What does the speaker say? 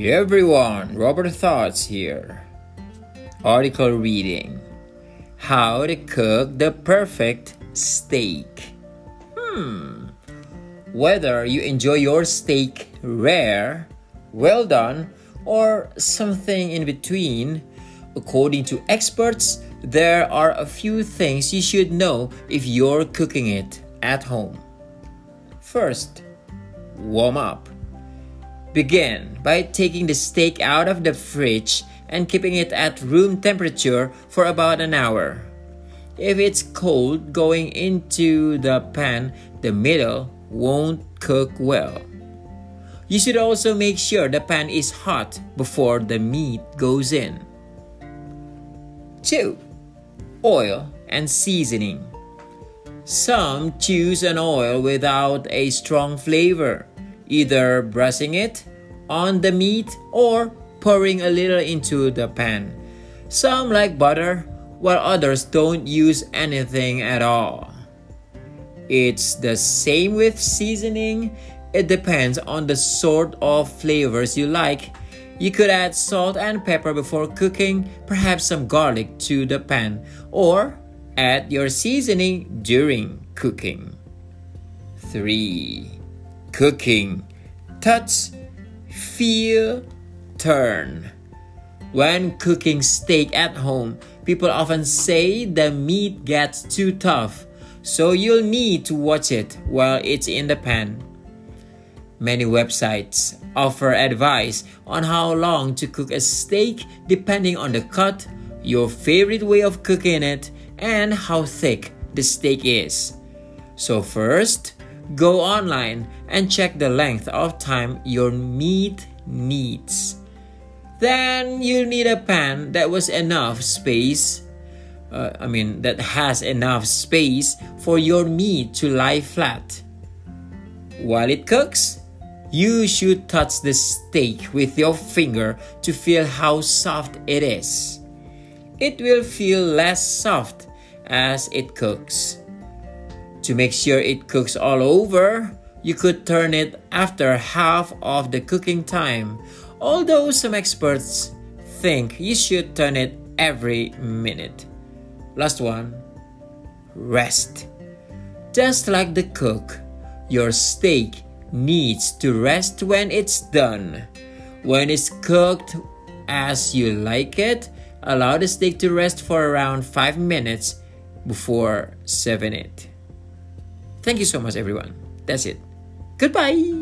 Hey everyone, Robert Thoughts here. Article reading How to cook the perfect steak. Hmm. Whether you enjoy your steak rare, well done, or something in between, according to experts, there are a few things you should know if you're cooking it at home. First, warm up. Begin by taking the steak out of the fridge and keeping it at room temperature for about an hour. If it's cold going into the pan, the middle won't cook well. You should also make sure the pan is hot before the meat goes in. 2. Oil and seasoning. Some choose an oil without a strong flavor either brushing it on the meat or pouring a little into the pan. Some like butter, while others don't use anything at all. It's the same with seasoning. It depends on the sort of flavors you like. You could add salt and pepper before cooking, perhaps some garlic to the pan, or add your seasoning during cooking. 3 cooking. Touch, feel, turn. When cooking steak at home, people often say the meat gets too tough, so you'll need to watch it while it's in the pan. Many websites offer advice on how long to cook a steak depending on the cut, your favorite way of cooking it, and how thick the steak is. So, first, Go online and check the length of time your meat needs. Then you'll need a pan that was enough space. Uh, I mean, that has enough space for your meat to lie flat. While it cooks, you should touch the steak with your finger to feel how soft it is. It will feel less soft as it cooks. To make sure it cooks all over, you could turn it after half of the cooking time, although some experts think you should turn it every minute. Last one rest. Just like the cook, your steak needs to rest when it's done. When it's cooked as you like it, allow the steak to rest for around 5 minutes before serving it. Thank you so much, everyone. That's it. Goodbye.